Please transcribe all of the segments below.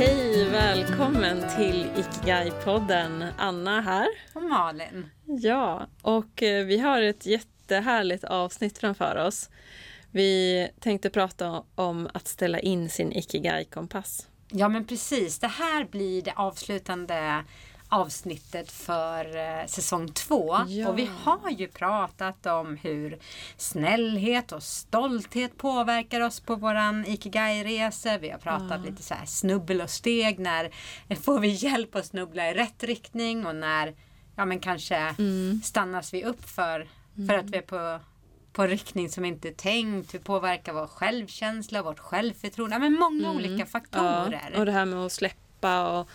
Hej, välkommen till Ikigai-podden. Anna här. Och Malin. Ja, och eh, vi har ett jättehärligt avsnitt framför oss. Vi tänkte prata om att ställa in sin Ikigai-kompass. Ja men precis, det här blir det avslutande avsnittet för eh, säsong två. Ja. Och vi har ju pratat om hur snällhet och stolthet påverkar oss på våran Ikigai-resa. Vi har pratat lite så här snubbel och steg. När får vi hjälp att snubbla i rätt riktning och när ja men kanske Mm. stannas vi upp för, för att vi är på på riktning som inte är tänkt. Hur påverkar vår självkänsla, vårt självförtroende. Ja, men många olika Mm. Ja, faktorer. och det här med att släppa och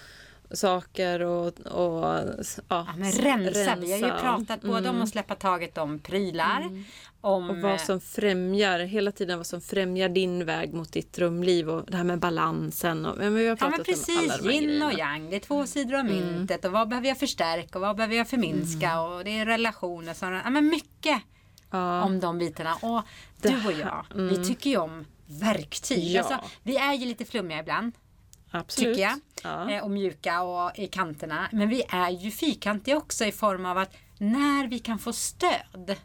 saker och, och ja, Ja, men rensa. Vi har ju rensa. pratat både om att släppa taget om prylar. Om, Mm. Och vad som främjar, hela tiden vad som främjar din väg mot ditt drömliv och det här med balansen. Och, men vi har Ja pratat men om alla precis, här yin och yang. Det är två sidor av myntet. Och vad behöver jag förstärka och vad behöver jag förminska. Och det är relationer. Som, ja men mycket Ja. om de bitarna. Och du och jag, vi tycker ju om verktyg. Ja. Alltså, vi är ju lite flummiga ibland. Absolut. tycker jag. Ja. Eh, och mjuka och i kanterna. Men vi är ju fyrkantiga också i form av att när vi kan få stöd.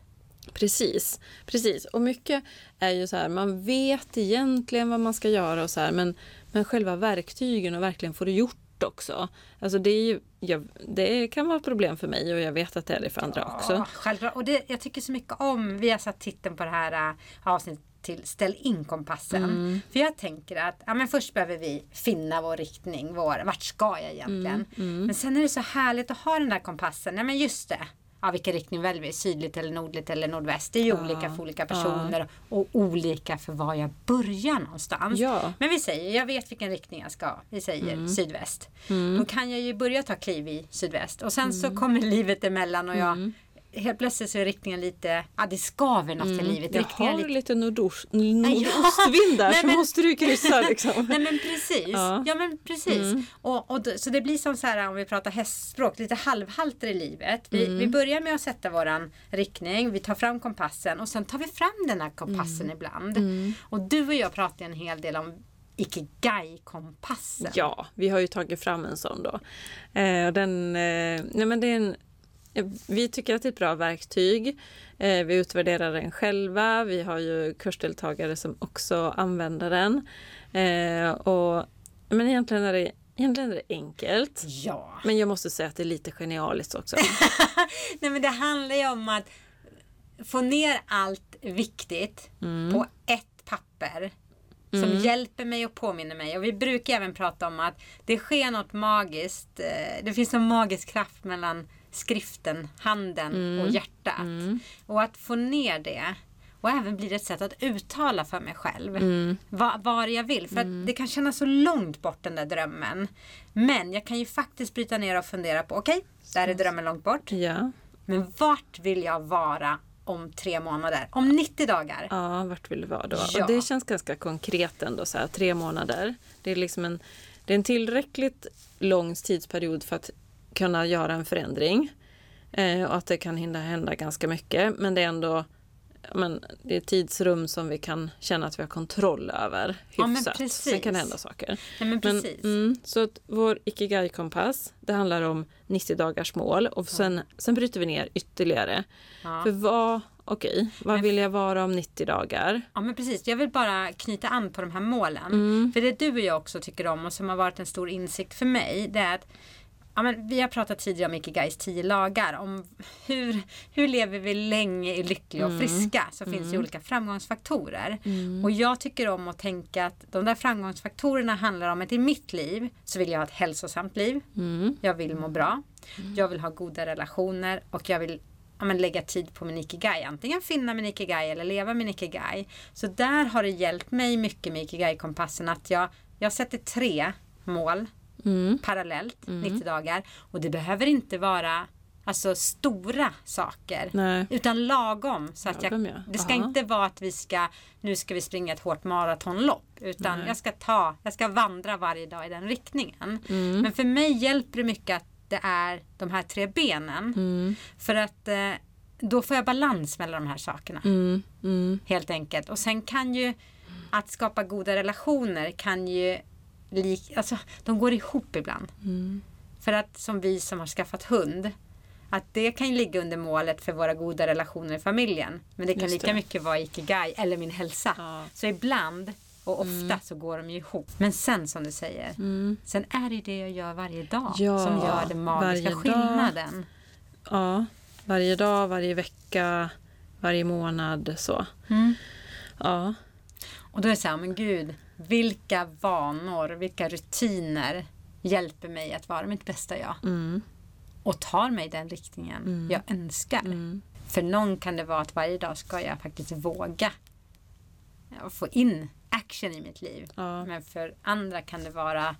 Precis, precis. Och mycket är ju så här, man vet egentligen vad man ska göra och så här, men, men själva verktygen och verkligen få det gjort också. Alltså det, är ju, jag, det kan vara ett problem för mig och jag vet att det är det för andra också. Ja, självklart. Och det, jag tycker så mycket om, vi har satt titeln på det här äh, avsnittet till Ställ in kompassen. Mm. För jag tänker att ja, men först behöver vi finna vår riktning, vår, vart ska jag egentligen? Mm, Men sen är det så härligt att ha den där kompassen, ja men just det. Ja, vilken riktning väljer vi? Sydligt eller nordligt eller nordväst? Det är ju olika för olika personer och olika för var jag börjar någonstans. Ja. Men vi säger, jag vet vilken riktning jag ska. Vi säger sydväst. Då kan jag ju börja ta kliv i sydväst. Och sen så kommer livet emellan och jag Helt plötsligt så är riktningen lite, ja det skaver något i livet. Jag har lite lite nordost, nordostvind där så måste du kryssa liksom. Nej men precis. Ja, Ja. men precis. Och, och då, så det blir som så här om vi pratar hästspråk, lite halvhalter i livet. Vi, vi börjar med att sätta våran riktning, vi tar fram kompassen och sen tar vi fram den här kompassen ibland. Och du och jag pratar en hel del om Ikigai-kompassen. Ja, vi har ju tagit fram en sån då. Eh, och den, eh, nej men det är en, vi tycker att det är ett bra verktyg. Eh, vi utvärderar den själva. Vi har ju kursdeltagare som också använder den. Eh, och, men egentligen är, det, egentligen är det enkelt. Ja. Men jag måste säga att det är lite genialiskt också. Nej men det handlar ju om att få ner allt viktigt Mm. på ett papper. Som hjälper mig och påminner mig. Och vi brukar även prata om att det sker något magiskt. eh, Det finns en magisk kraft mellan skriften, handen Mm. och hjärtat. Och att få ner det. Och även blir det ett sätt att uttala för mig själv. Mm. Va, var jag vill. För att det kan kännas så långt bort den där drömmen. Men jag kan ju faktiskt bryta ner och fundera på okej, där är drömmen långt bort. Ja, Men vart vill jag vara om tre månader? Om 90 dagar? ja vart vill du vara då? Ja. Och det känns ganska konkret ändå, så här, tre månader. Det är liksom en, det är en tillräckligt lång tidsperiod för att kunna göra en förändring. Eh, och att det kan hinna hända ganska mycket. Men det är ändå ja, men det är tidsrum som vi kan känna att vi har kontroll över Ja, men hyfsat. precis. Sen kan det hända saker. Nej, men Men, mm, så att vår Ikigai-kompass, det handlar om 90 dagars mål och sen, sen bryter vi ner ytterligare. Ja. För vad, okej, vad vill jag vara om 90 dagar? Ja men precis, jag vill bara knyta an på de här målen. Mm. För det du och jag också tycker om och som har varit en stor insikt för mig det är att Ja, men vi har pratat tidigare om Ikigais tio lagar. Om hur, hur lever vi länge i lyckliga Mm. och friska. Så finns det olika framgångsfaktorer. Och jag tycker om att tänka att de där framgångsfaktorerna handlar om att i mitt liv så vill jag ha ett hälsosamt liv. Mm. Jag vill må bra. Jag vill ha goda relationer och jag vill ja, men lägga tid på min ikigai. Antingen finna min ikigai eller leva min ikigai. Så där har det hjälpt mig mycket med ikigai-kompassen att jag, jag sätter tre mål Mm. parallellt 90 dagar. Och det behöver inte vara alltså, stora saker. Nej. Utan lagom. Så att Lagom, jag, ja. det ska Aha. inte vara att vi ska, nu ska vi springa ett hårt maratonlopp. Utan Nej. jag ska ta, jag ska vandra varje dag i den riktningen. Mm. Men för mig hjälper det mycket att det är de här tre benen. Mm. För att eh, då får jag balans mellan de här sakerna. Mm. Mm. Helt enkelt. Och sen kan ju att skapa goda relationer kan ju lik, alltså, de går ihop ibland. Mm. För att som vi som har skaffat hund, att det kan ju ligga under målet för våra goda relationer i familjen. Men det kan Just lika det. mycket vara ikigai eller min hälsa. Ja. Så ibland och ofta Mm. så går de ju ihop. Men sen som du säger, sen är det ju det jag gör varje dag Ja, som gör den magiska varje dag. skillnaden. ja, varje dag, varje vecka, varje månad så. Ja, Och då är det så här, men gud, vilka vanor, vilka rutiner hjälper mig att vara mitt bästa jag? mm. Och tar mig den riktningen jag önskar. Mm. För någon kan det vara att varje dag ska jag faktiskt våga ja, få in action i mitt liv. Ja. Men för andra kan det vara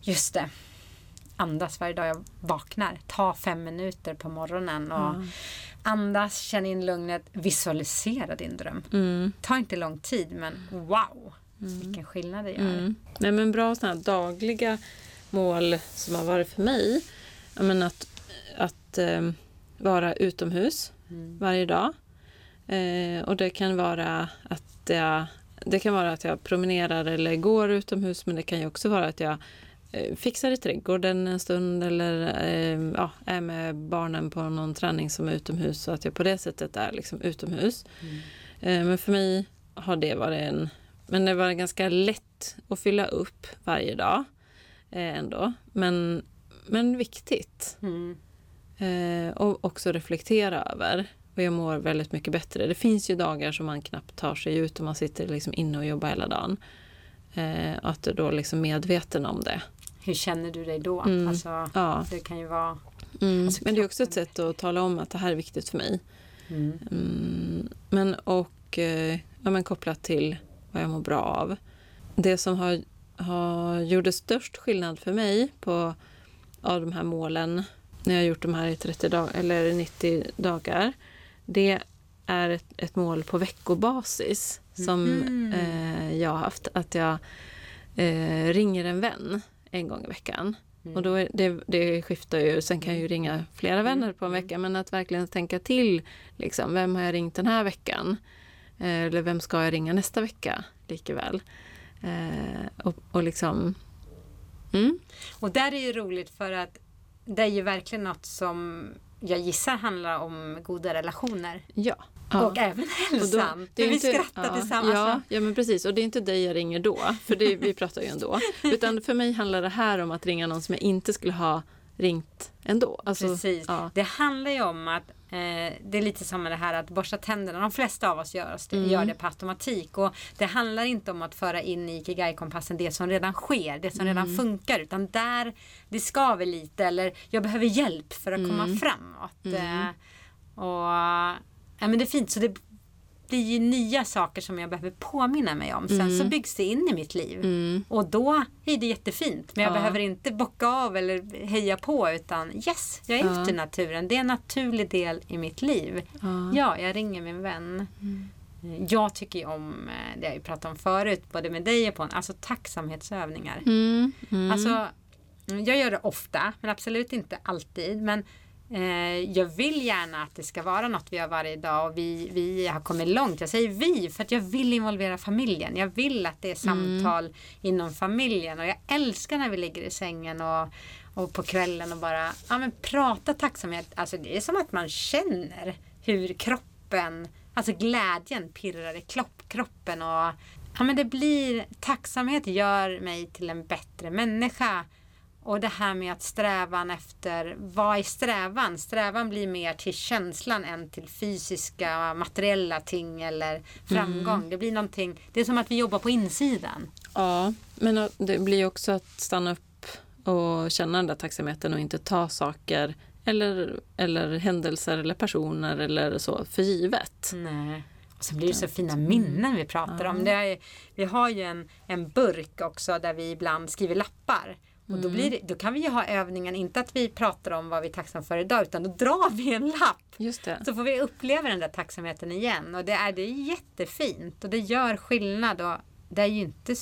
just det. Andas varje dag jag vaknar. Ta fem minuter på morgonen och andas, känn in lugnet, visualisera din dröm. Mm. Ta inte lång tid men wow vilken skillnad det gör. Mm. Nej, men bra såna här dagliga mål som har varit för mig. Menar att att eh, vara utomhus Mm. varje dag. Eh, och det kan vara att jag, det kan vara att jag promenerar eller går utomhus men det kan ju också vara att jag eh, fixar i trädgården en stund eller eh, ja, är med barnen på någon träning som är utomhus så att jag på det sättet är liksom utomhus. Eh, men för mig har det varit en... Men det var ganska lätt att fylla upp varje dag eh, ändå. Men, men viktigt. Mm. Eh, och också reflektera över. Och jag mår väldigt mycket bättre. Det finns ju dagar som man knappt tar sig ut och man sitter liksom inne och jobbar hela dagen. Eh, att du då liksom medveten om det. Hur känner du dig då? Mm. Alltså, Ja. det kan ju vara... Mm. Alltså, men det är också ett sätt att tala om att det här är viktigt för mig. Mm. Mm, men och eh, ja, men kopplat till vad jag mår bra av. Det som har, har gjorde störst skillnad för mig på av de här målen när jag har gjort de här i 30 dag, eller 90 dagar. Det är ett, ett mål på veckobasis som Mhm. eh, jag har haft. Att jag eh, ringer en vän en gång i veckan. Och då är det, det skiftar ju. Sen kan jag ju ringa flera vänner på en vecka. Men att verkligen tänka till. Liksom, vem har jag ringt den här veckan? Eh, eller vem ska jag ringa nästa vecka? Likaväl. Eh, och, och liksom... Mm, Och där är ju roligt för att det är ju verkligen något som jag gissar handlar om goda relationer. ja. ja. Och även hälsan. det är För vi inte- skrattar ja, tillsammans. Ja, ja, men precis. Och det är inte dig jag ringer då, för det, vi pratar ju ändå. Utan för mig handlar det här om att ringa någon som jag inte skulle ha ringt ändå. Alltså, Precis. Ja. Det handlar ju om att eh, det är lite som med det här att borsta tänderna. De flesta av oss gör, det, Mm. gör det på automatik. Och det handlar inte om att föra in i Ikigai-kompassen det som redan sker, det som Mm. redan funkar. Utan där det skaver lite eller jag behöver hjälp för att Mm. komma framåt. Eh, och, ja, men det är fint. Så det blir ju nya saker som jag behöver påminna mig om. Sen så byggs det in i mitt liv. Mm. Och då är det jättefint. Men jag Ja. behöver inte bocka av eller heja på utan yes, jag är Ja. ute i naturen. Det är en naturlig del i mitt liv. Ja. Ja, jag ringer min vän. Jag tycker ju om, eh, det har jag ju pratat om förut, både med dig och på en, alltså tacksamhetsövningar. Mm, mm. Alltså, mm, jag gör det ofta, men absolut inte alltid. Men jag vill gärna att det ska vara något vi gör varje dag och vi, vi har kommit långt. Jag säger vi för att jag vill involvera familjen. Jag vill att det är samtal inom familjen och jag älskar när vi ligger i sängen och, och på kvällen och bara ja, men prata tacksamhet. Alltså det är som att man känner hur kroppen, alltså glädjen pirrar i kroppen och Ja men det blir, tacksamhet gör mig till en bättre människa. Och det här med att strävan efter, vad är strävan? Strävan blir mer till känslan än till fysiska materiella ting eller framgång. Det blir någonting, det är som att vi jobbar på insidan. Ja, men det blir också att stanna upp och känna den där tacksamheten och inte ta saker eller, eller händelser eller personer eller så för givet. Nej. Och så blir det så fina minnen vi pratar om. Det är, vi har ju en, en burk också där vi ibland skriver lappar. Och då, blir det, då kan vi ju ha övningen, inte att vi pratar om vad vi är tacksamma för idag, utan då drar vi en lapp. Just det. Så får vi uppleva den där tacksamheten igen. Och det är, det är jättefint och det gör skillnad. Och det är ju inte...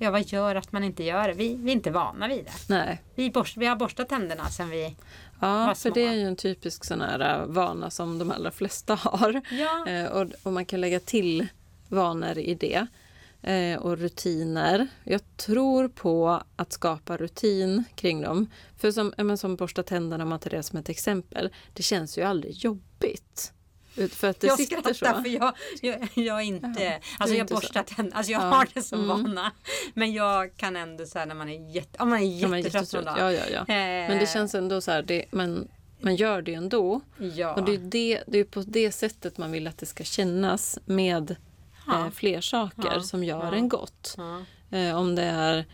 Ja, vad gör att man inte gör det? Vi, vi är inte vana vid det. Nej. Vi, borst, vi har borstat tänderna sen vi... Ja, Var för små. det är ju en typisk sån här äh, vana som de allra flesta har. Ja. Eh, och, och man kan lägga till vanor i det. Eh, och rutiner. Jag tror på att skapa rutin kring dem. För som, ja, men som borsta tänderna, tar det som ett exempel, det känns ju aldrig jobbigt. För att det jag sitter skrattar så. för jag, jag, jag inte, Jaha, alltså jag inte så. borstar tänderna, alltså jag Ja. har det som Mm. vana. Men jag kan ändå säga när man är jätte, man är Ja, jättetrött dag. Ja, ja, ja. Eh, Men det känns ändå så här, det, man, man gör det ändå. ja. Och det är, det, det är på det sättet man vill att det ska kännas med Ja. Eh, fler saker Ja. som gör Ja. en gott. ja. Eh, om det är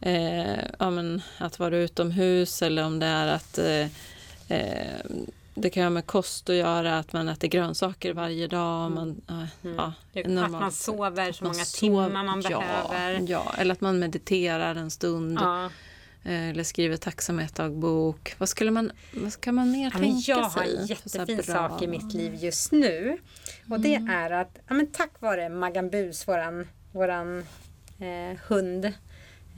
eh, ja, men att vara utomhus eller om det är att eh, eh, det kan ha med kost att göra, att man äter grönsaker varje dag. Man, eh, ja, Det- en att man sover så många sov- timmar man ja, behöver. Ja, eller att man mediterar en stund. Ja. Eh, Eller skriver tacksamhetsdagbok. Vad, skulle man, vad ska man mer Ja, tänka jag har sig? en jättefin sak i mitt liv just nu. Och det Mm. är att ja, men tack vare Maggan Bus, våran, våran eh, hund,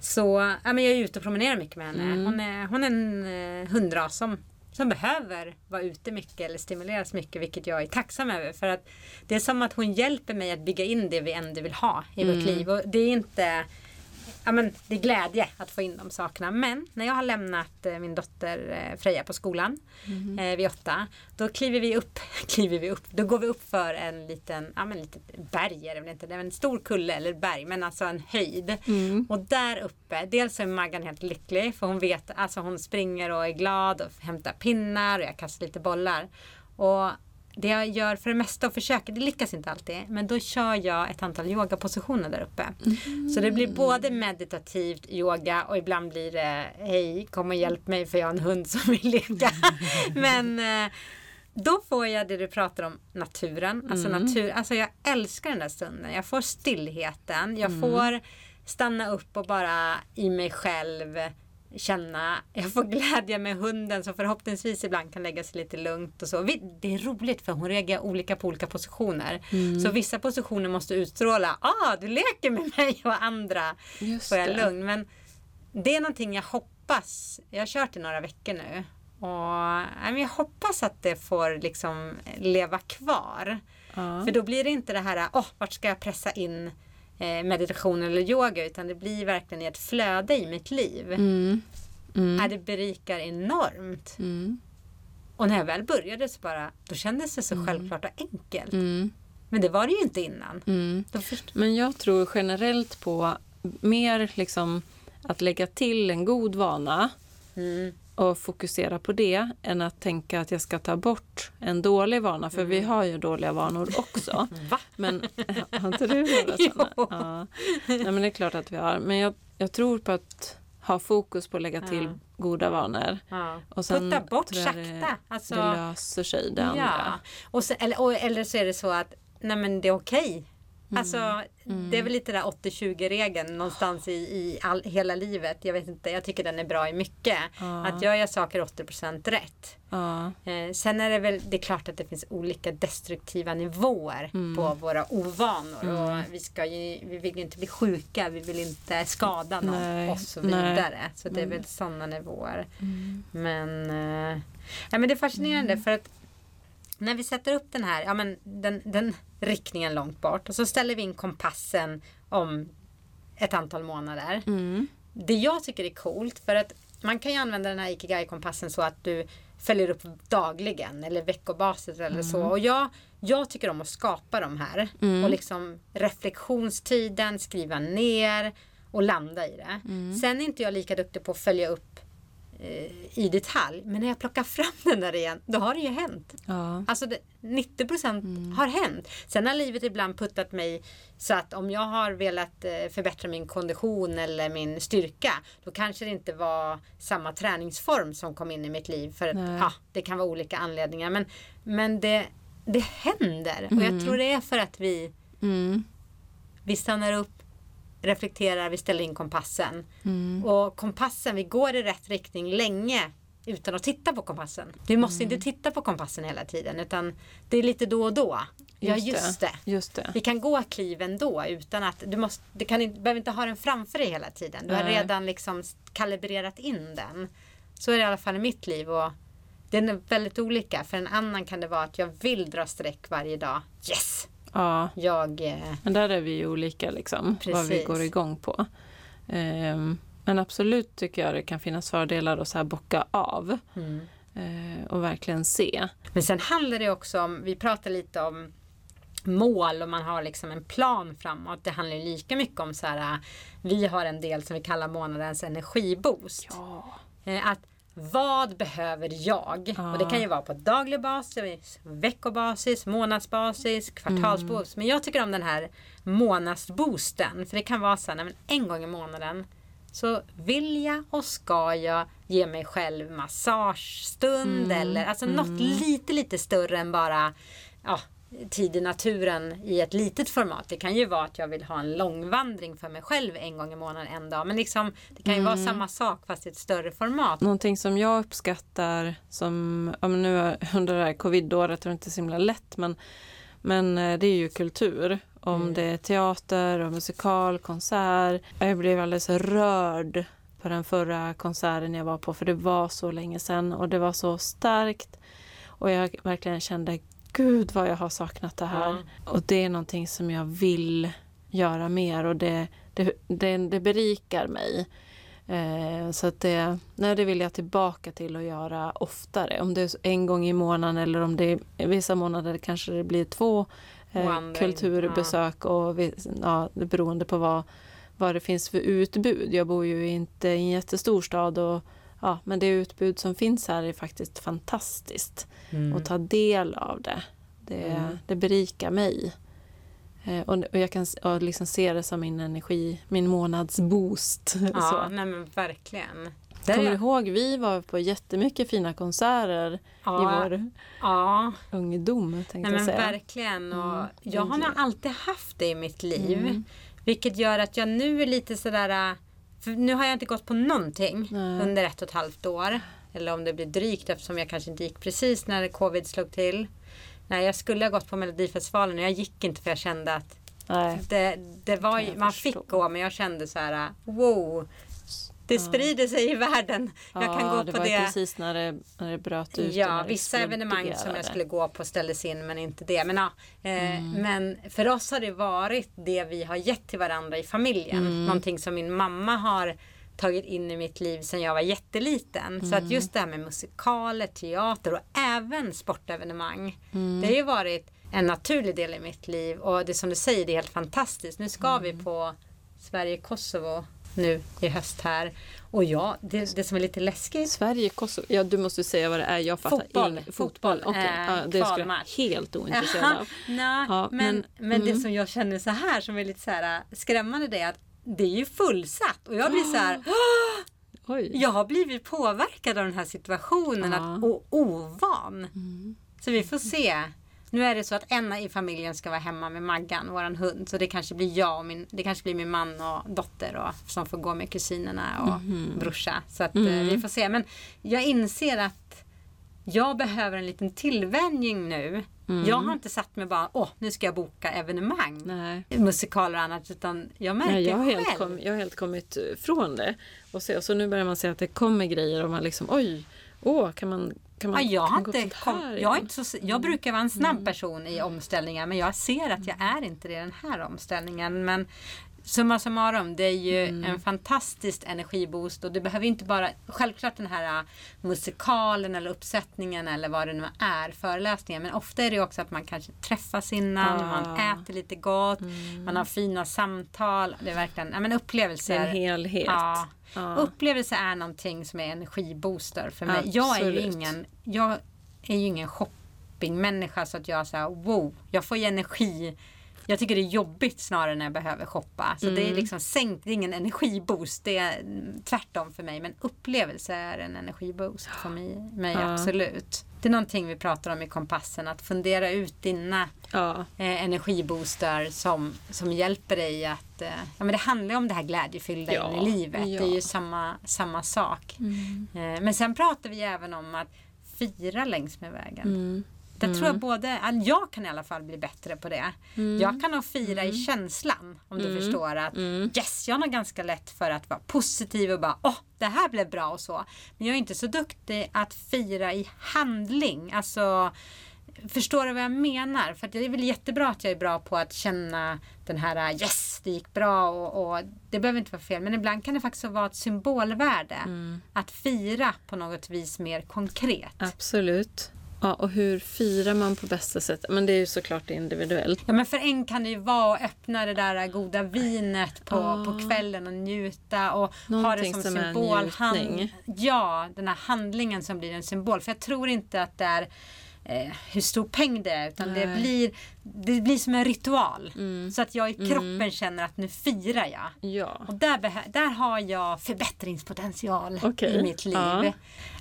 så ja, men jag är ute och promenerar mycket med henne. Mm. Hon, är, hon är en eh, hundras som, som behöver vara ute mycket eller stimuleras mycket, vilket jag är tacksam över. För att det är som att hon hjälper mig att bygga in det vi ändå vill ha i Mm. vårt liv. Och det är inte ja, men det är glädje att få in de sakerna. Men när jag har lämnat eh, min dotter eh, Freja på skolan eh, vid åtta. Då kliver vi upp, kliver vi upp, då går vi upp för en liten, ja men litet berg är det väl inte, det är en stor kulle eller berg men alltså en höjd. Mm. Och där uppe, dels är Maggan helt lycklig för hon vet, alltså hon springer och är glad och hämtar pinnar och jag kastar lite bollar. Och det jag gör för det mesta och försöker, det lyckas inte alltid, men då kör jag ett antal yogapositioner där uppe. Så det blir både meditativt yoga och ibland blir det hej, kom och hjälp mig för jag har en hund som vill leka. men eh, då får jag det du pratar om, naturen. Alltså, natur, alltså jag älskar den där stunden. Jag får stillheten. Jag får stanna upp och bara i mig själv känna, jag får glädje med hunden som förhoppningsvis ibland kan lägga sig lite lugnt och så. Det är roligt för hon reagerar olika på olika positioner. Så vissa positioner måste utstråla, ah du leker med mig och andra Just får jag det. lugn. Men det är någonting jag hoppas, jag har kört i några veckor nu. Och jag hoppas att det får liksom leva kvar. Ja. För då blir det inte det här, åh, vart ska jag pressa in meditation eller yoga? Utan det blir verkligen ett flöde i mitt liv. Mm. Mm. Det berikar enormt. Mm. Och när jag väl började så bara, då kändes det så självklart och enkelt. Mm. Men det var det ju inte innan. Mm. Men jag tror generellt på mer liksom att lägga till en god vana mm, och fokusera på det än att tänka att jag ska ta bort en dålig vana. För vi har ju dåliga vanor också. Va? Men har inte du några sådana? Ja. Nej, men det är klart att vi har. Men jag, jag tror på att ha fokus på att lägga till Ja. goda vanor. Ja. Och sen Putta bort jag det- sakta. Alltså, Det löser sig det andra. Ja. Och så, eller, och, eller så är det så att nej men det är okej. Mm. Alltså det är väl lite där 80-20 regeln någonstans i, i all, hela livet. Jag vet inte, jag tycker den är bra i mycket. Ja. Att gör jag saker 80% rätt. Ja. Eh, sen är det väl, det är klart att det finns olika destruktiva nivåer Mm. på våra ovanor. Och vi, ska ju, vi vill ju inte bli sjuka, vi vill inte skada någon Nej, och så nej. Mm. vidare. Så det är väl sådana nivåer. Men, eh, ja, men det är fascinerande Mm. för att när vi sätter upp den här, ja men den, den riktningen långt bort och så ställer vi in kompassen om ett antal månader. Mm. Det jag tycker är coolt för att man kan ju använda den här Ikigai-kompassen så att du följer upp dagligen eller veckobasis eller så. Och jag, jag tycker om att skapa de här. Och liksom reflektionstiden, skriva ner och landa i det. Sen är inte jag lika duktig på att följa upp i detalj. Men när jag plockar fram den där igen, då har det ju hänt. Ja. Alltså det, 90 procent har hänt. Sen har livet ibland puttat mig så att om jag har velat eh, förbättra min kondition eller min styrka då kanske det inte var samma träningsform som kom in i mitt liv. För att, ja, det kan vara olika anledningar. Men, men det, det händer. Och jag tror det är för att vi, Mm. vi stannar upp, reflekterar, vi ställer in kompassen. Mm. Och kompassen, vi går i rätt riktning länge utan att titta på kompassen. Vi måste Mm. inte titta på kompassen hela tiden utan det är lite då och då. Ja just det. Just det. Vi kan gå kliv ändå utan att du måste, du kan inte, behöver inte ha den framför dig hela tiden. Du har Nej. redan liksom kalibrerat in den. Så är det i alla fall i mitt liv. Och den är väldigt olika. För en annan kan det vara att jag vill dra streck varje dag. Yes! Ja, Jag... Eh, men där är vi ju olika liksom, vad vi går igång på. Ehm, men absolut tycker jag det kan finnas fördelar att så här bocka av mm. eh, och verkligen se. Men sen handlar det också om, vi pratar lite om mål och man har liksom en plan framåt. Det handlar lika mycket om så här, vi har en del som vi kallar månadens energiboost. Ja. Eh, Att vad behöver jag? Ja. Och det kan ju vara på daglig basis, veckobasis, månadsbasis, kvartalsbasis. Men jag tycker om den här månadsboosten. För det kan vara så här, men en gång i månaden så vill jag och ska jag ge mig själv massagestund eller alltså något lite lite större än bara ja, tid i naturen i ett litet format. Det kan ju vara att jag vill ha en långvandring för mig själv en gång i månaden en dag. Men liksom, det kan ju vara samma sak fast i ett större format. Någonting som jag uppskattar som, ja, nu under det här covidåret är det inte så himla lätt men, men eh, det är ju kultur. Om Mm. det är teater och musikal, konsert. Jag blev alldeles rörd på den förra konserten jag var på för det var så länge sedan och det var så starkt. Och jag verkligen kände gud vad jag har saknat det här. Ja. Och det är någonting som jag vill göra mer och det, det, det, det berikar mig. Eh, så att det, nej, det vill jag tillbaka till att göra oftare. Om det är en gång i månaden eller om det är vissa månader kanske det blir två eh, kulturbesök och ja, beroende på vad, vad det finns för utbud. Jag bor ju inte i en jättestor stad och ja, men det utbud som finns här är faktiskt fantastiskt. Mm. Och ta del av det. Det, det berikar mig. Eh, och, och jag kan och liksom se det som min energi, min månadsboost. Ja, nej men verkligen. Där Kommer du jag- ihåg, vi var på jättemycket fina konserter i Ja, vår ja. ungdom. Tänkte Nej, jag men säga. verkligen. Och Mm, jag har nog alltid haft det i mitt liv. Mm. Vilket gör att jag nu är lite sådär... För nu har jag inte gått på någonting Nej. under ett och ett halvt år. Eller om det blir drygt eftersom jag kanske inte gick precis när covid slog till. Nej, jag skulle ha gått på Melodifestivalen och jag gick inte för jag kände att Nej. det, det var man förstå. fick gå men jag kände så här wow. Det sprider sig i världen. Jag kan ja, gå det på var det. precis när det, när det bröt ut. Ja, vissa evenemang som jag skulle gå på ställdes in men inte det. Men, ja, eh, Mm. men för oss har det varit det vi har gett till varandra i familjen. Mm. Någonting som min mamma har tagit in i mitt liv sedan jag var jätteliten. Så Mm. att just det här med musikaler, teater och även sportevenemang. Mm. Det har ju varit en naturlig del i mitt liv. Och det som du säger, det är helt fantastiskt. Nu ska Mm. vi på Sverige-Kosovo nu i höst här. Och ja, det, det som är lite läskigt Sverige, Kosovo. Ja, du måste säga vad det är. Jag fattar Fotboll. inget. Fotboll. Okej, Eh, ja, det skulle jag helt ointresserad av. Nå, Ja, men, men- men, det mm. som jag känner så här som är lite så här äh, skrämmande det är att det är ju fullsatt och jag blir så här Oj. jag har blivit påverkad av den här situationen Ja. att, och ovan. Mm. Så vi får se. Nu är det så att en i familjen ska vara hemma med Maggan, våran hund. Så det kanske blir jag och min, det kanske blir min man och dotter och, som får gå med kusinerna och Mhm. brorsa. Så att Mm. eh, vi får se. Men jag inser att jag behöver en liten tillvänjning nu. Mm. Jag har inte satt mig bara, åh, nu ska jag boka evenemang. Nej. Musikaler och annat. Utan jag märker Nej, jag, har själv. helt kom, jag har helt kommit från det. Och så, så nu börjar man se att det kommer grejer och man liksom oj, åh, kan man, kan man Ja, jag, kan inte kom, jag, är inte så, jag brukar vara en snabb person i omställningar men jag ser att jag är inte det i den här omställningen. Men summa summarum, det är ju en fantastisk energiboost och det behöver inte bara, självklart den här äh, musikalen eller uppsättningen eller vad det nu är, föreläsningen. Men ofta är det också att man kanske träffas innan, Ah. man äter lite gott, man har fina samtal. Det är verkligen ja, men upplevelser. en helhet. Ja. Ja. Upplevelse är någonting som är energibooster för mig. Jag är ju ingen, jag är ju ingen shoppingmänniska så att jag säger wow, jag får ju energi. Jag tycker det är jobbigt snarare när jag behöver shoppa. Så det är Mm. liksom sänkt, det är ingen energiboost. Det är mm, tvärtom för mig. Men upplevelse är en energiboost för mig, mig Ja. absolut. Det är någonting vi pratar om i kompassen. Att fundera ut dina Ja. eh, energiboostar som, som hjälper dig att... Eh, ja, men det handlar ju om det här glädjefyllda Ja, i livet. ja. Det är ju samma, samma sak. Mm. Eh, men sen pratar vi även om att fira längs med vägen. Mm. Där tror jag både, all- jag kan i alla fall bli bättre på det. Mm. Jag kan nog fira i känslan om du Mm. förstår att Mm. yes, jag har ganska lätt för att vara positiv och bara åh, det här blev bra och så. Men jag är inte så duktig att fira i handling. Alltså Förstår du vad jag menar? För det är väl jättebra att jag är bra på att känna den här yes, det gick bra och, och det behöver inte vara fel. Men ibland kan det faktiskt vara ett symbolvärde att fira på något vis mer konkret. Absolut. Ja, och hur firar man på bästa sätt? Men det är ju såklart individuellt. Ja men för en kan det ju vara att öppna det där goda vinet på, Ah. på kvällen och njuta och ha det Någonting som, som är symbol. njutning. ja, den här handlingen som blir en symbol. För jag tror inte att det är eh, hur stor peng det är utan det Nej. Mm. blir, det blir som en ritual. Så att jag i kroppen känner att nu firar jag. Ja. Och där, där har jag förbättringspotential Okej, i mitt liv. ja.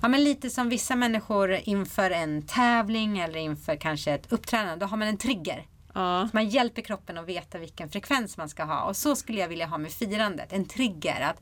Ja. men lite som vissa människor inför en tävling eller inför kanske ett uppträdande. Då har man en trigger. ja. Man hjälper kroppen att veta vilken frekvens man ska ha. Och så skulle jag vilja ha med firandet. En trigger. Att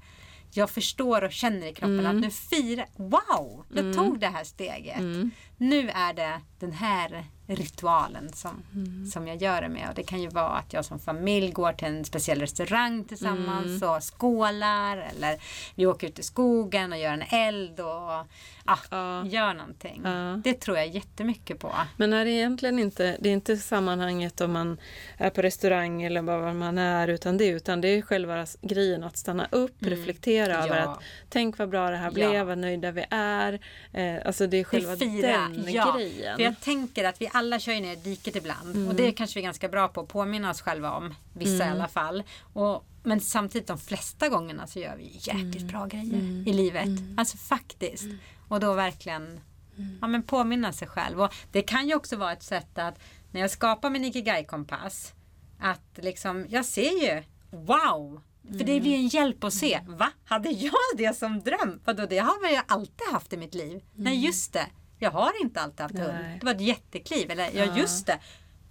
jag förstår och känner i kroppen Mm. att nu firar... Wow! Jag tog det här steget. Mm. Nu är det den här ritualen som, Mm. som jag gör det med. Och det kan ju vara att jag som familj går till en speciell restaurang tillsammans Mm. och skålar. Eller vi åker ut i skogen och gör en eld och ja, Ja. gör någonting. Ja. Det tror jag jättemycket på. Men är det egentligen inte, det är inte sammanhanget om man är på restaurang eller var man är utan det, utan det är själva grejen att stanna upp, reflektera över Mm. Ja. att tänk vad bra det här blev, vad nöjda vi är. Eh, alltså det är själva Det fira, den ja. grejen. För jag tänker att vi alla kör ju ner diket ibland. Mm. Och det kanske vi är ganska bra på att påminna oss själva om. Vissa i alla fall. Och, men samtidigt de flesta gångerna så gör vi jäkligt Mm. bra grejer i livet. Alltså faktiskt. Och då verkligen Mm. ja, men påminna sig själv. Och det kan ju också vara ett sätt att när jag skapar min Ikigai-kompass att liksom, jag ser ju Wow! För det blir en hjälp att se. Va? Hade jag det som dröm? Vadå, det har jag alltid haft i mitt liv? Nej, just det. Jag har inte alltid haft hund. Nej. Det var ett jättekliv. Eller, ja, just det.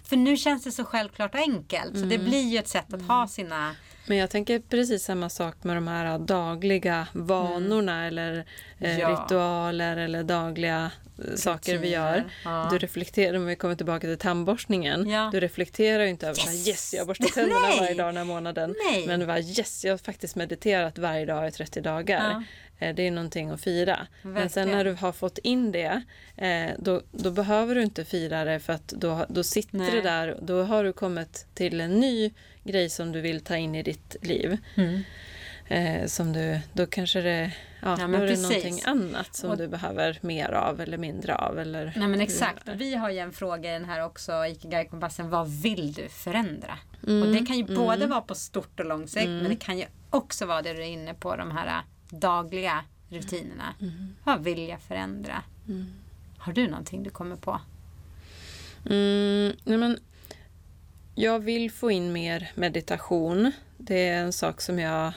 För nu känns det så självklart och enkelt. Så det blir ju ett sätt att ha sina... Men jag tänker precis samma sak med de här dagliga vanorna eller eh, Mm. Ja. ritualer eller dagliga saker vi gör. Ja. Du reflekterar, om vi kommer tillbaka till tandborstningen, Ja. du reflekterar ju inte över yes, Yes! yes jag har borstat tänderna varje dag den här månaden. Nej. Men var yes, jag har faktiskt mediterat varje dag i 30 dagar. Eh, Det är någonting att fira. Men sen Verkligen. när du har fått in det, eh, då, då behöver du inte fira det för att då, då sitter Nej. det där. Då har du kommit till en ny grej som du vill ta in i ditt liv. Eh, som du, då kanske det, ja, Ja, då är det någonting annat som Och- du behöver mer av eller mindre av. Eller Nej men exakt. Vi har ju en fråga i den här också, Ikigai-kompassen. Vad vill du förändra? Mm, Och det kan ju både vara på stort och lång sikt. Men det kan ju också vara det du är inne på, de här dagliga rutinerna. Mm. Vad vill jag förändra? Har du någonting du kommer på? Mm, nej men, jag vill få in mer meditation. Det är en sak som jag...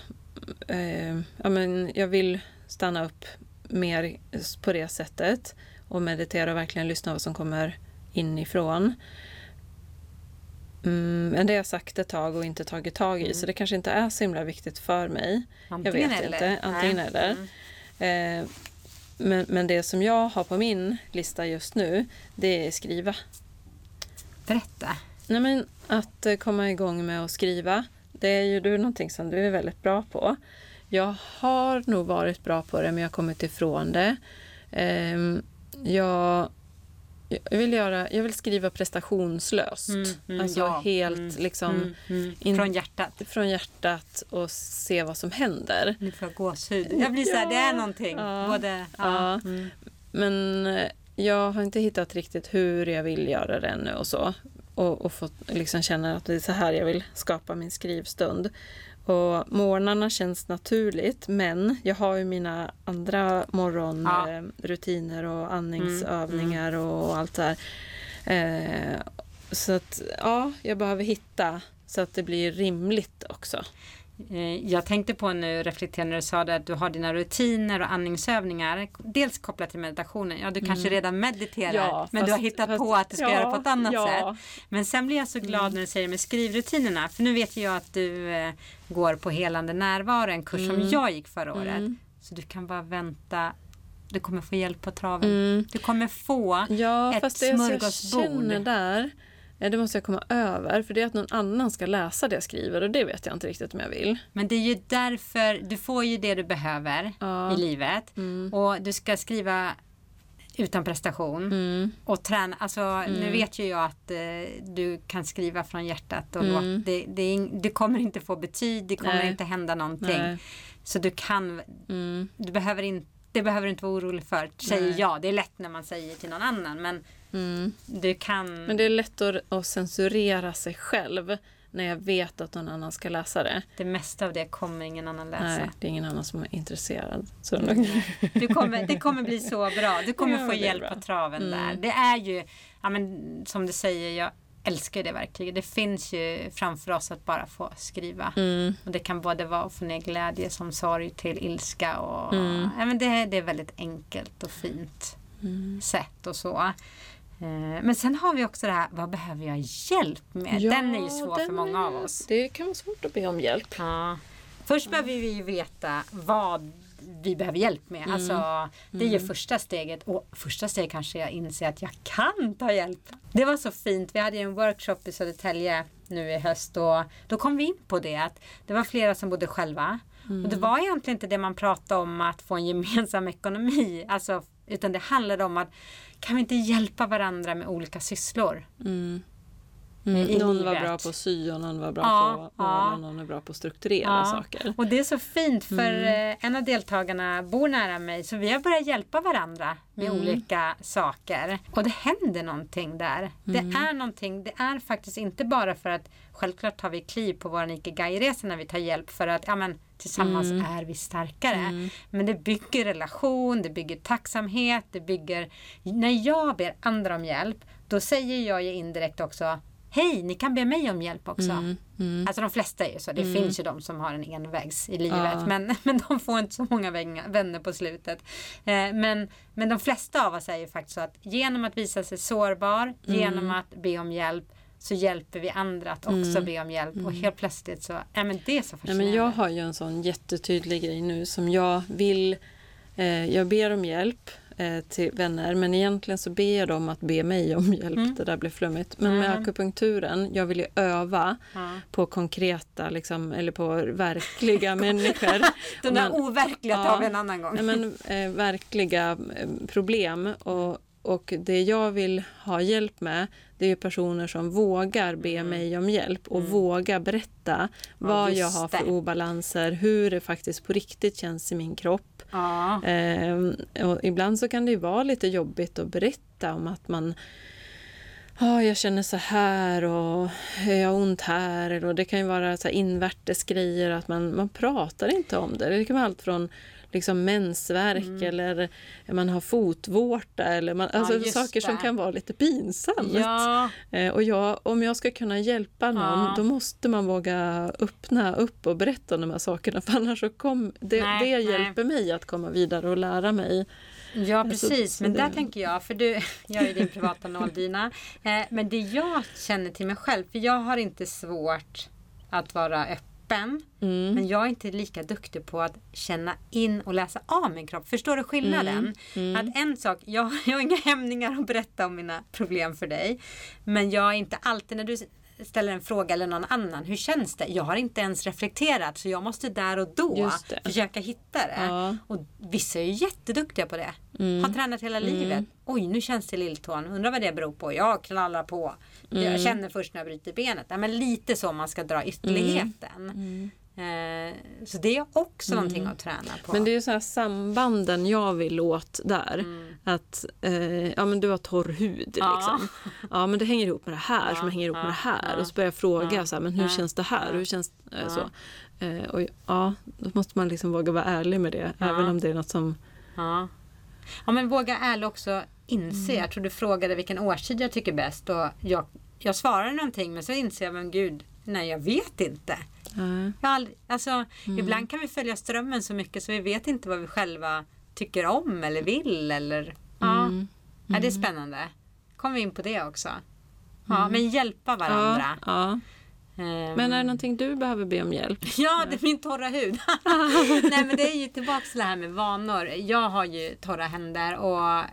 Eh, ja, men jag vill stanna upp mer på det sättet och meditera och verkligen lyssna vad som kommer inifrån. Mm, men det har jag sagt ett tag och inte tagit tag i så det kanske inte är så himla viktigt för mig. Antingen jag vet eller. inte. Antingen Nej. eller. Mm. Eh, men, men det som jag har på min lista just nu det är skriva. Berätta. Nej, men att eh, komma igång med att skriva, det är ju du någonting som du är väldigt bra på. Jag har nog varit bra på det, men jag har kommit ifrån det. Ehm, jag, jag, vill göra, jag vill skriva prestationslöst. Mm, mm, alltså ja. helt Mm, liksom Mm, mm. in- Från hjärtat. från hjärtat och se vad som händer. Nu får jag gåshud. Jag blir så här, det är någonting. Ja. Både, Ja. Mm. Men eh, jag har inte hittat riktigt hur jag vill göra det ännu och så. Och, och fått liksom känna att det är så här jag vill skapa min skrivstund. Och morgnarna känns naturligt men jag har ju mina andra Ja. morgonrutiner och andningsövningar och allt det här. Eh, så att ja, jag behöver hitta så att det blir rimligt också. Eh, Jag tänkte på nu, reflekterande när du sa det, att du har dina rutiner och andningsövningar. Dels kopplat till meditationen. Ja, du kanske redan mediterar. Mm. Ja, men du har fast- hittat fast- på att du ska ja, göra på ett annat ja. Mm. sätt. Men sen blir jag så glad när du säger med skrivrutinerna. För nu vet jag att du eh, går på helande närvaro, en kurs Mm. som jag gick förra året. Så du kan bara vänta. Du kommer få hjälp på traven. Mm. Du kommer få ett fast det jag smörgåsbord. känner där, det måste jag komma över. För det är att någon annan ska läsa det jag skriver och det vet jag inte riktigt om jag vill. Men det är ju därför du får ju det du behöver Ja. i livet. Mm. Och du ska skriva utan prestation. Mm. Och träna, alltså nu vet ju jag att eh, du kan skriva från hjärtat och låt, det, det, det kommer inte få betyg, det kommer Mm. Nej. inte hända någonting. Nej. Så du kan, Mm. du behöver inte det behöver du inte vara orolig för, säger Nej. jag. Det är lätt när man säger till någon annan men Mm. du kan... Men det är lätt att, att censurera sig själv när jag vet att någon annan ska läsa det. Det mesta av det kommer ingen annan läsa. Nej, det är ingen annan som är intresserad. Så Du kommer, det kommer bli så bra. Du kommer Ja, få hjälp bra. på traven Mm. där. Det är ju, ja, men, som du säger, jag älskar det verkligen. Det finns ju framför oss att bara få skriva. mm. Och det kan både vara att få ner glädje som sorg till ilska. Och, Mm. ja, men det, det är väldigt enkelt och fint Mm. sätt och så. Eh, Men sen har vi också det här, vad behöver jag hjälp med? den är ju svår för många av är- oss. Det kan vara svårt att be om hjälp. Ja. Först behöver vi ju veta vad vi behöver hjälp med. Alltså, det är ju första steget. Och första steget kanske jag inser att jag kan ta hjälp. Det var så fint. Vi hade ju en workshop i Södertälje nu i höst och då kom vi in på det att det var flera som bodde själva. Och det var egentligen inte det man pratade om att få en gemensam ekonomi. Alltså, utan det handlade om att kan vi inte hjälpa varandra med olika sysslor? Mm. I Mm. Någon var bra på att sy och någon var bra Ja, på att ja. och någon är bra på att strukturera Ja. saker. Och det är så fint för eh, en av deltagarna bor nära mig så vi har börjat hjälpa varandra med olika saker. Och det händer någonting där. Det är någonting, det är faktiskt inte bara för att självklart tar vi kliv på vår Ikigai-resa när vi tar hjälp för att ja, men, tillsammans är vi starkare. Men det bygger relation, det bygger tacksamhet, det bygger... När jag ber andra om hjälp då säger jag ju indirekt också Hej, ni kan be mig om hjälp också. Mm. Alltså de flesta är ju så. Det finns ju de som har en envägs i livet. Ja. Men, men de får inte så många vänner på slutet. Eh, men, men de flesta av oss är ju faktiskt så att genom att visa sig sårbar, genom att be om hjälp så hjälper vi andra att också be om hjälp. Och helt plötsligt så, ja men det är så fascinerande. men jag har ju en sån jättetydlig grej nu som jag vill... Eh, jag ber om hjälp eh, till vänner men egentligen så ber jag dem att be mig om hjälp. Det där blir flummigt. Men med Mm. akupunkturen, jag vill ju öva Ja. på konkreta, liksom, eller på verkliga människor. De där Men- overkliga Ja. tar vi en annan gång. Men, eh, verkliga eh, problem. Och, och det jag vill ha hjälp med det är personer som vågar be mig om hjälp och vågar berätta vad jag har för det. obalanser, hur det faktiskt på riktigt känns i min kropp. Ja. Eh, och ibland så kan det ju vara lite jobbigt att berätta om att man Oh, jag känner så här och jag har ont här. Eller, och det kan ju vara så här invärtes grejer att man, man pratar inte om det. Det kan vara allt från liksom mensvärk eller man har fotvårta eller man, alltså just saker som det. kan vara lite pinsamt. Ja. Eh, och jag, om jag ska kunna hjälpa någon Ja. då måste man våga öppna upp och berätta om de här sakerna för annars så kom, det, Nej, det nej. hjälper mig att komma vidare och lära mig. Ja Alltså, precis, så men där tänker jag, för du, jag är din privata nåldyna. Eh, men det jag känner till mig själv, för jag har inte svårt att vara öppen. Mm. Men jag är inte lika duktig på att känna in och läsa av min kropp. Förstår du skillnaden? Mm. Att en sak, jag, jag har inga hämningar att berätta om mina problem för dig. Men jag är inte alltid, när du ställer en fråga eller någon annan, hur känns det? Jag har inte ens reflekterat så jag måste där och då försöka hitta det. Ja. Och vissa är ju jätteduktiga på det. Har tränat hela livet. Oj, nu känns det lilltån. Undrar vad det beror på. Jag knallar på. Jag känner först när jag bryter benet. Ja, men lite så man ska dra ytterligheten. Eh, så det är också någonting att träna på. Men det är ju så här sambanden jag vill åt där. Att eh, ja, men du har torr hud. Ja. Liksom. Ja, men det hänger ihop med det här som hänger ihop med det här. Och så börjar jag fråga så här, men hur känns det här? Hur känns eh, så? Eh, och ja, då måste man liksom våga vara ärlig med det. Även om det är något som... Ja. ja, men våga ärligt också inse. Jag tror du frågade vilken årstid jag tycker bäst. Och jag, jag svarade någonting men så inser jag, men gud, nej jag vet inte. Eh, Jag aldrig, alltså, Ibland kan vi följa strömmen så mycket så vi vet inte vad vi själva tycker om eller vill. Eller, ja. Ja, det är spännande. Kommer vi in på det också. Ja, men hjälpa varandra. ja, ja. Ehm, Men är det någonting du behöver be om hjälp? Ja, det är min torra hud. Nej, men det är ju tillbaka till det här med vanor. Jag har ju torra händer och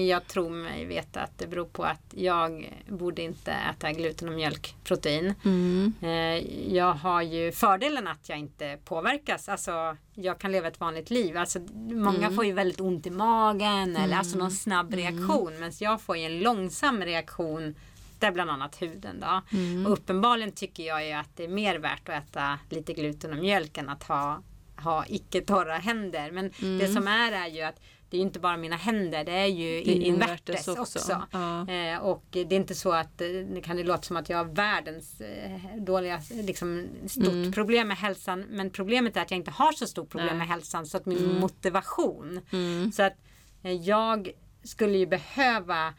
Jag tror mig veta att det beror på att jag borde inte äta gluten och mjölkprotein. Mm. Eh, Jag har ju fördelen att jag inte påverkas. Alltså, jag kan leva ett vanligt liv. Alltså, många Mm. får ju väldigt ont i magen eller alltså någon snabb reaktion. Men jag får ju en långsam reaktion där bland annat huden då. Mm. Och uppenbarligen tycker jag ju att det är mer värt att äta lite gluten och mjölk än att ha, ha icke torra händer. Men det som är är ju att det är inte bara mina händer, det är ju Mm. Det är invärtes också. Ja. Eh, och det är inte så att eh, det kan det låta som att jag har världens eh, dåliga, liksom stort Mm. problem med hälsan. Men problemet är att jag inte har så stort problem Nej. med hälsan så att min motivation. Mm. Så att eh, jag skulle ju behöva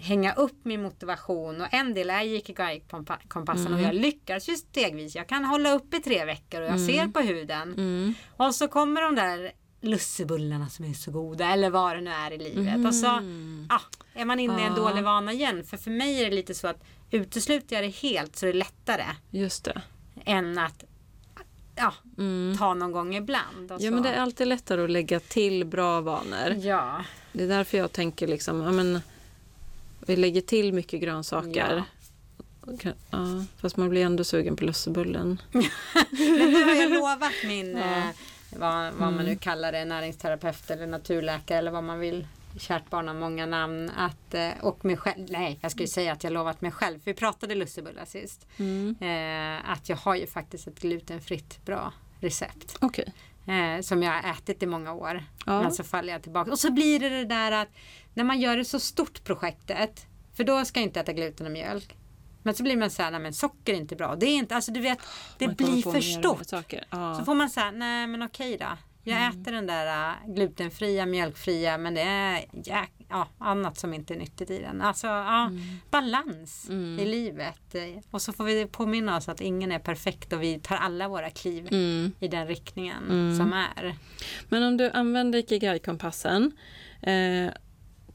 hänga upp min motivation och en del är Ikigai-kompassen Mm. och jag lyckas ju stegvis. Jag kan hålla upp i tre veckor och jag ser på huden. Mm. Och så kommer de där lussebullarna som är så goda eller vad det nu är i livet. Och så ja, är man inne i en dålig vana igen. För för mig är det lite så att utesluter jag det helt så är det lättare Just det. än att ja, Mm. ta någon gång ibland. Ja, så. men det är alltid lättare att lägga till bra vanor. Ja, Det är därför jag tänker liksom, ja men vi lägger till mycket grönsaker. Ja. Ja, fast man blir ändå sugen på lussebullen. men har jag lovat min, Ja. Mm. eh, vad, vad man nu kallar det, näringsterapeut eller naturläkare eller vad man vill. Kärt barn har många namn. Att, eh, och mig själv, nej jag ska ju säga att jag lovat mig själv. För vi pratade lussebullar sist. Mm. Eh, att jag har ju faktiskt ett glutenfritt bra recept. Okej. Eh, som jag har ätit i många år. Ja. Men så faller jag tillbaka. Och så blir det det där att när man gör det så stort projektet. För då ska jag inte äta gluten och mjölk. Men så blir man så här, nej men socker är inte bra. Det är inte, alltså du vet, det Man blir för stort. Ja. Så får man säga, nej men okej då. Jag Mm. äter den där äh, glutenfria, mjölkfria men det är jäk, ja, annat som inte är nyttigt i den. Alltså ja, Mm. balans i livet. Eh, Och så får vi påminna oss att ingen är perfekt och vi tar alla våra kliv Mm. i den riktningen Mm. som är. Men om du använder Ikigai-kompassen eh,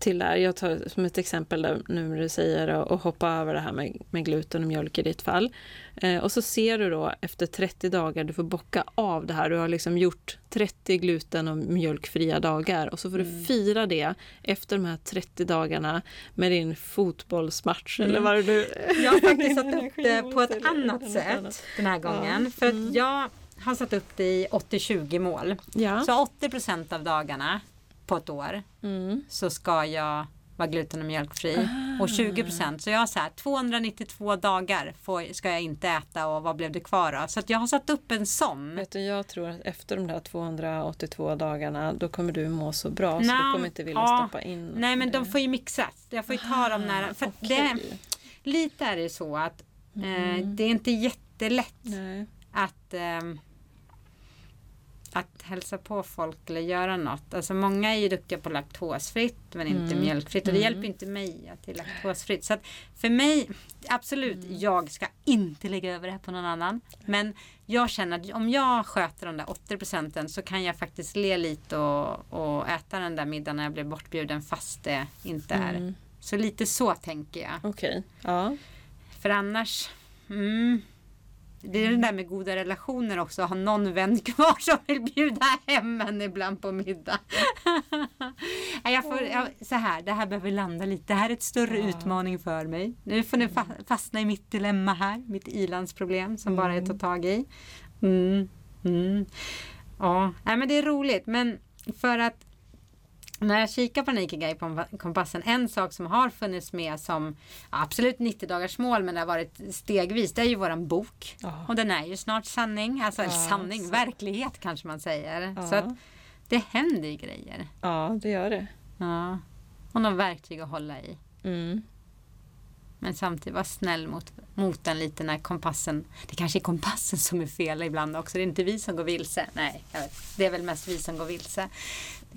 till det här, jag tar som ett exempel där nu när du säger att och hoppa över det här med, med gluten och mjölk i ditt fall. Eh, och så ser du då efter 30 dagar, du får bocka av det här, du har liksom gjort 30 gluten och mjölkfria dagar. Och så får du fira det efter de här 30 dagarna med din fotbollsmatch eller vad det nu Jag har faktiskt satt upp det på ett annat sätt den här gången. För att jag har satt upp det i 80-20 mål. Ja. Så 80 procent av dagarna på ett år Mm. så ska jag vara gluten och mjölkfri. Och 20 procent. Så jag har så här 292 dagar får, ska jag inte äta och vad blev det kvar då? Så att jag har satt upp en sån. Vet du, jag tror att efter de där 282 dagarna då kommer du må så bra så Nå, du kommer inte vilja ja. stoppa in Nej men de det. får ju mixas. Jag får ju ta dem nära. För att det, Ah, lite är det så att eh, Mm. det är inte jättelätt Nej. att, ehm, att hälsa på folk eller göra något. Alltså många är ju duktiga på laktosfritt men inte Mm. mjölkfritt. Och det Mm. hjälper inte mig att det är laktosfritt. Så för mig, absolut, Mm. jag ska inte lägga över det här på någon annan. Men jag känner att om jag sköter de där 80 procenten så kan jag faktiskt le lite och, och äta den där middagen när jag blir bortbjuden fast det inte är. Mm. Så lite så tänker jag. Okej. Ja. För annars, mm, det är det där med goda relationer också. Ha någon vän kvar som vill bjuda hem en ibland på middag. Jag får, jag, så här, det här behöver landa lite. Det här är ett större Ja. utmaning för mig. Nu får ni fa- fastna i mitt dilemma här. Mitt ilandsproblem som bara är att ta tag i. Mm, mm. Ja, Nej, men det är roligt. Men för att när jag kikar på den Ikigai-kompassen, en sak som har funnits med som ja, absolut 90 dagars mål men det har varit stegvis, det är ju våran bok. Ja. Och den är ju snart sanning, alltså Ja, sanning, så. verklighet kanske man säger. Ja. Så att det händer ju grejer. ja, det gör det. Ja. Och några verktyg att hålla i. Mm. Men samtidigt vara snäll mot, mot den lite när kompassen, det kanske är kompassen som är fel ibland också. Det är inte vi som går vilse. Nej, vet. det är väl mest vi som går vilse.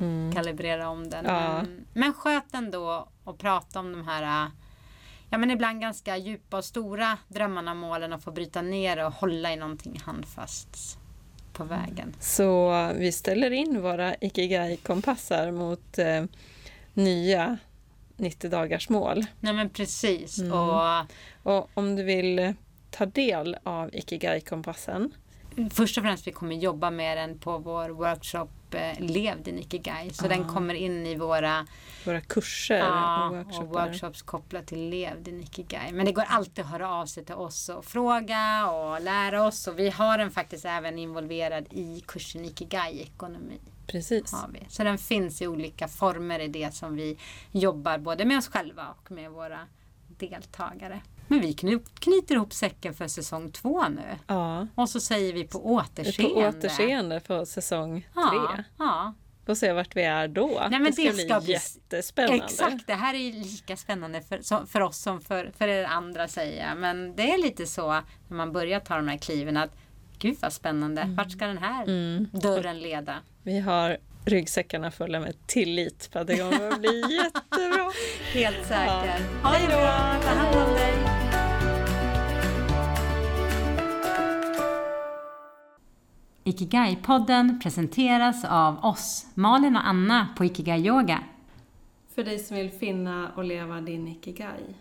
Mm. kalibrera om den. Ja. Men, men sköt ändå och prata om de här ja, men ibland ganska djupa och stora drömmarna och målen och få bryta ner och hålla i någonting handfast på vägen. Så vi ställer in våra Ikigai-kompassar mot eh, nya 90 dagars mål. Nej men precis. Mm. Och Och om du vill ta del av Ikigai-kompassen först och främst vi kommer jobba med den på vår workshop eh, Lev din Ikigai. Så den kommer in i våra, Våra kurser ja, och och workshops kopplat till Lev din Ikigai. Men det går alltid att höra av sig till oss och fråga och lära oss. Och vi har den faktiskt även involverad i kursen Ikigai ekonomi. Precis. Har vi. Så den finns i olika former i det som vi jobbar både med oss själva och med våra deltagare. Men vi kny- knyter ihop säcken för säsong två nu. Ja. Och så säger vi på På återseende. återseende på säsong Ja, tre. ja. Får se vart vi är då. Nej, men det bli ska bli- jättespännande. Exakt, det här är lika spännande för, som, för oss som för, för er andra säger jag. Men det är lite så när man börjar ta de här kliven att Gud vad spännande, vart ska den här Mm. dörren leda? Vi har ryggsäckarna fulla med tillit det kommer att bli jättebra. Helt säker. Ja. Ha det bra, ta hand om dig. Ikigai-podden presenteras av oss, Malin och Anna på Ikigai Yoga. För dig som vill finna och leva din ikigai.